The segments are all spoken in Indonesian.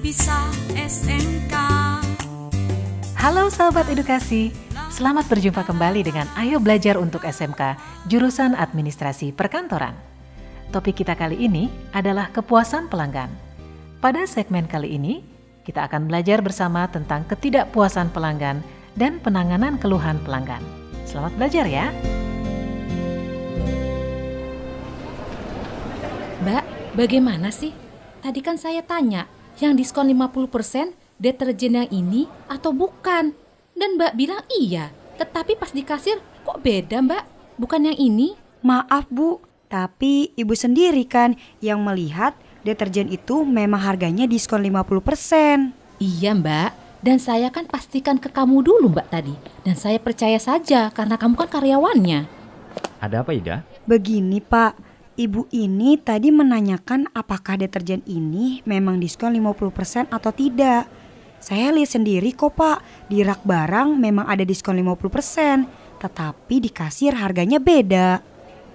bisa SMK. Halo sahabat edukasi, selamat berjumpa kembali dengan Ayo Belajar untuk SMK, jurusan Administrasi Perkantoran. Topik kita kali ini adalah kepuasan pelanggan. Pada segmen kali ini, kita akan belajar bersama tentang ketidakpuasan pelanggan dan penanganan keluhan pelanggan. Selamat belajar ya! Mbak, bagaimana sih? Tadi kan saya tanya, yang diskon 50% deterjen yang ini atau bukan? Dan Mbak bilang iya, tetapi pas di kasir kok beda Mbak? Bukan yang ini? Maaf Bu, tapi Ibu sendiri kan yang melihat deterjen itu memang harganya diskon 50%. Iya Mbak, dan saya kan pastikan ke kamu dulu Mbak tadi. Dan saya percaya saja karena kamu kan karyawannya. Ada apa Ida? Begini Pak, Ibu ini tadi menanyakan apakah deterjen ini memang diskon 50% atau tidak. Saya lihat sendiri kok pak, di rak barang memang ada diskon 50%, tetapi di kasir harganya beda.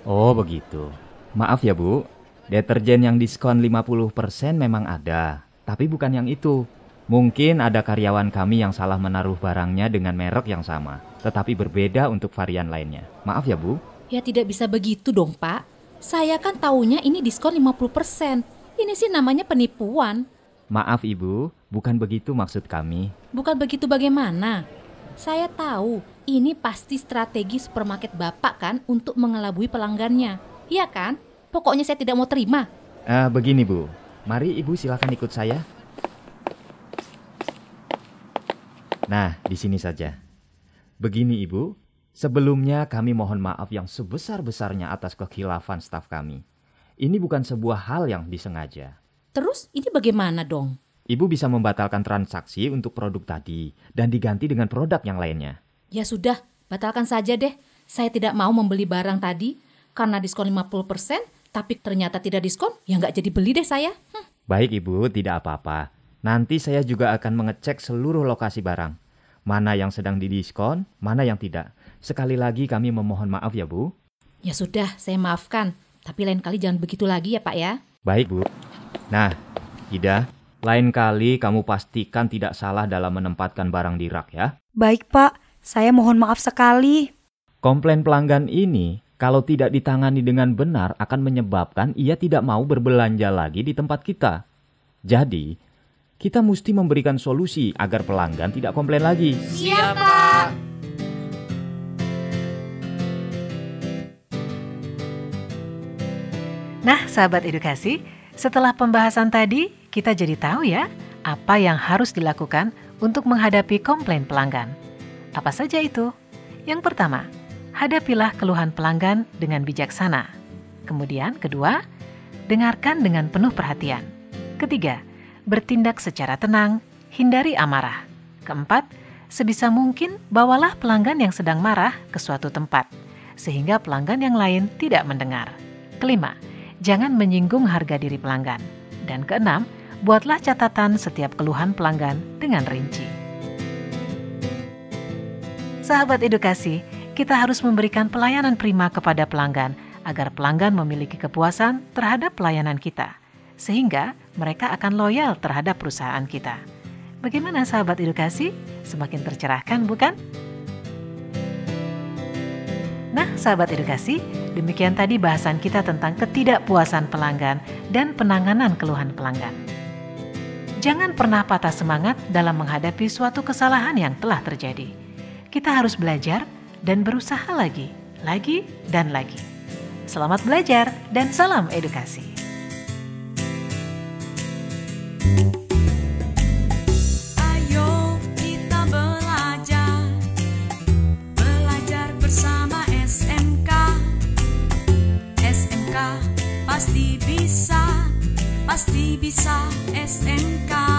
Oh begitu. Maaf ya Bu, deterjen yang diskon 50% memang ada, tapi bukan yang itu. Mungkin ada karyawan kami yang salah menaruh barangnya dengan merek yang sama, tetapi berbeda untuk varian lainnya. Maaf ya Bu. Ya tidak bisa begitu dong Pak. Saya kan taunya ini diskon 50%. Ini sih namanya penipuan. Maaf Ibu, bukan begitu maksud kami. Bukan begitu bagaimana? Saya tahu ini pasti strategi supermarket Bapak kan untuk mengelabui pelanggannya. Iya kan? Pokoknya saya tidak mau terima. Uh, begini Bu, mari Ibu silakan ikut saya. Nah, di sini saja. Begini Ibu, Sebelumnya kami mohon maaf yang sebesar-besarnya atas kekhilafan staf kami. Ini bukan sebuah hal yang disengaja. Terus ini bagaimana dong? Ibu bisa membatalkan transaksi untuk produk tadi dan diganti dengan produk yang lainnya. Ya sudah, batalkan saja deh. Saya tidak mau membeli barang tadi karena diskon 50%, tapi ternyata tidak diskon, ya nggak jadi beli deh saya. Hm. Baik Ibu, tidak apa-apa. Nanti saya juga akan mengecek seluruh lokasi barang. Mana yang sedang didiskon, mana yang tidak Sekali lagi kami memohon maaf ya Bu. Ya sudah, saya maafkan. Tapi lain kali jangan begitu lagi ya Pak ya. Baik Bu. Nah, Ida, lain kali kamu pastikan tidak salah dalam menempatkan barang di rak ya. Baik Pak, saya mohon maaf sekali. Komplain pelanggan ini kalau tidak ditangani dengan benar akan menyebabkan ia tidak mau berbelanja lagi di tempat kita. Jadi, kita mesti memberikan solusi agar pelanggan tidak komplain lagi. Siapa? Nah, sahabat edukasi, setelah pembahasan tadi, kita jadi tahu ya apa yang harus dilakukan untuk menghadapi komplain pelanggan. Apa saja itu? Yang pertama, hadapilah keluhan pelanggan dengan bijaksana. Kemudian, kedua, dengarkan dengan penuh perhatian. Ketiga, bertindak secara tenang, hindari amarah. Keempat, sebisa mungkin bawalah pelanggan yang sedang marah ke suatu tempat, sehingga pelanggan yang lain tidak mendengar. Kelima, jangan menyinggung harga diri pelanggan. Dan keenam, buatlah catatan setiap keluhan pelanggan dengan rinci. Sahabat edukasi, kita harus memberikan pelayanan prima kepada pelanggan agar pelanggan memiliki kepuasan terhadap pelayanan kita, sehingga mereka akan loyal terhadap perusahaan kita. Bagaimana sahabat edukasi? Semakin tercerahkan, bukan? Nah, sahabat edukasi, demikian tadi bahasan kita tentang ketidakpuasan pelanggan dan penanganan keluhan pelanggan. Jangan pernah patah semangat dalam menghadapi suatu kesalahan yang telah terjadi. Kita harus belajar dan berusaha lagi, lagi, dan lagi. Selamat belajar dan salam edukasi. Pasti bisa, pasti bisa SMK.